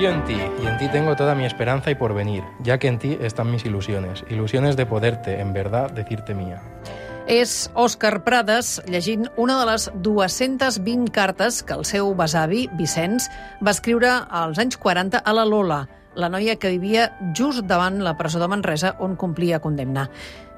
Confío en ti y en ti tengo toda mi esperanza y porvenir, ya que en ti están mis ilusiones, ilusiones de poderte, en verdad, decirte mía. És Òscar Prades llegint una de les 220 cartes que el seu besavi, Vicenç, va escriure als anys 40 a la Lola, la noia que vivia just davant la presó de Manresa on complia condemna.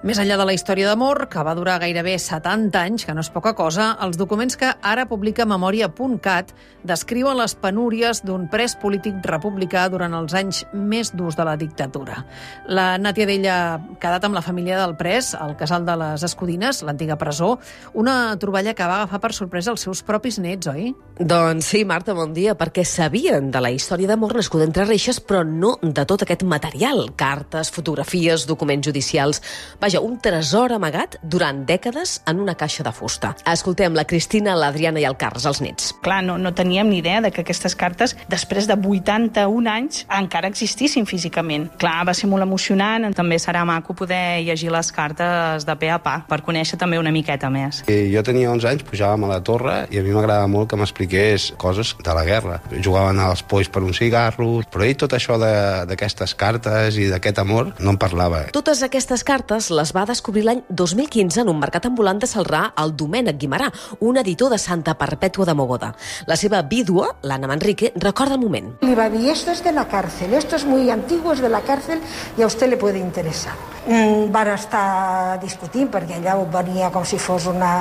Més enllà de la història d'amor, que va durar gairebé 70 anys, que no és poca cosa, els documents que ara publica Memòria.cat descriuen les penúries d'un pres polític republicà durant els anys més durs de la dictadura. La Nàtia d'ella ha quedat amb la família del pres, al casal de les Escudines, l'antiga presó, una troballa que va agafar per sorpresa els seus propis nets, oi? Doncs sí, Marta, bon dia, perquè sabien de la història d'amor nascuda entre reixes, però no de tot aquest material, cartes, fotografies, documents judicials... Vaja, un tresor amagat durant dècades en una caixa de fusta. Escoltem la Cristina, l'Adriana i el Carles, els nets. Clar, no, no teníem ni idea de que aquestes cartes, després de 81 anys, encara existissin físicament. Clar, va ser molt emocionant. També serà maco poder llegir les cartes de pe a pa, per conèixer també una miqueta més. I jo tenia 11 anys, pujàvem a la torre i a mi m'agradava molt que m'expliqués coses de la guerra. Jugaven als polls per un cigarro, però ell tot això de- d'aquestes cartes i d'aquest amor no en parlava. Totes aquestes cartes les va descobrir l'any 2015 en un mercat ambulant de Salrà el Domènec Guimarà, un editor de Santa Perpètua de Mogoda. La seva vídua, l'Anna Manrique, recorda el moment. Le va a decir, esto es de la cárcel, esto es muy antiguo, es de la cárcel y a usted le puede interesar. Mm, van estar discutint perquè ho venia com si fos una,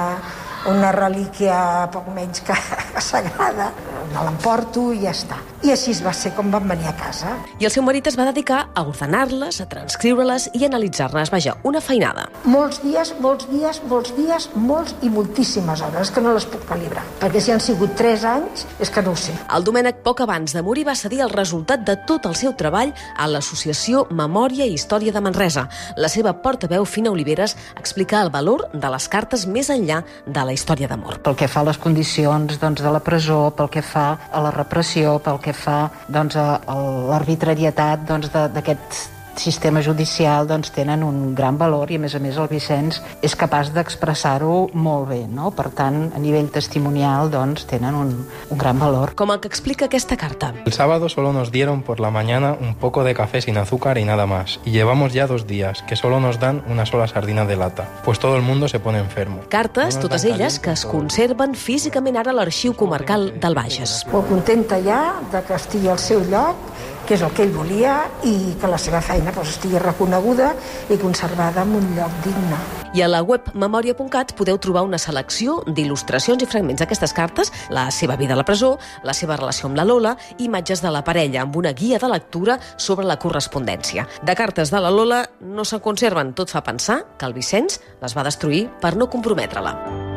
una relíquia poc menys que sagrada. Me l'emporto i ja està. I així va ser com van venir a casa. I el seu marit es va dedicar a ordenar-les, a transcriure-les i analitzar-les. Vaja, una feinada. Molts dies, molts dies, molts dies, molts i moltíssimes hores, que no les puc calibrar. Perquè si han sigut 3 anys, és que no ho sé. El Domènec, poc abans de morir, va cedir el resultat de tot el seu treball a l'Associació Memòria i Història de Manresa. La seva portaveu, Fina Oliveres, explica el valor de les cartes més enllà de la història d'amor. pel que fa a les condicions doncs, de la presó, pel que fa a la repressió, pel que fa doncs, a, a l'arbitrarietat doncs, d'aquest sistema judicial doncs, tenen un gran valor i a més a més el Vicenç és capaç d'expressar-ho molt bé no? per tant a nivell testimonial doncs, tenen un, un gran valor Com el que explica aquesta carta. El sábado solo nos dieron por la mañana un poco de café sin azúcar y nada más. Y llevamos ya dos días que solo nos dan una sola sardina de lata, pues todo el mundo se pone enfermo. Cartes, No totes elles, que es conserven físicament ara a l'Arxiu Comarcal del Bages. Molt contenta ja de que estigui al seu lloc, que és el que ell volia, i que la seva feina doncs, estigui reconeguda i conservada en un lloc digne. I a la web memòria.cat podeu trobar una selecció d'il·lustracions i fragments d'aquestes cartes, la seva vida a la presó, la seva relació amb la Lola, imatges de la parella amb una guia de lectura sobre la correspondència. De cartes de la Lola no se'n conserven. Tot fa pensar que el Vicenç les va destruir per no comprometre-la.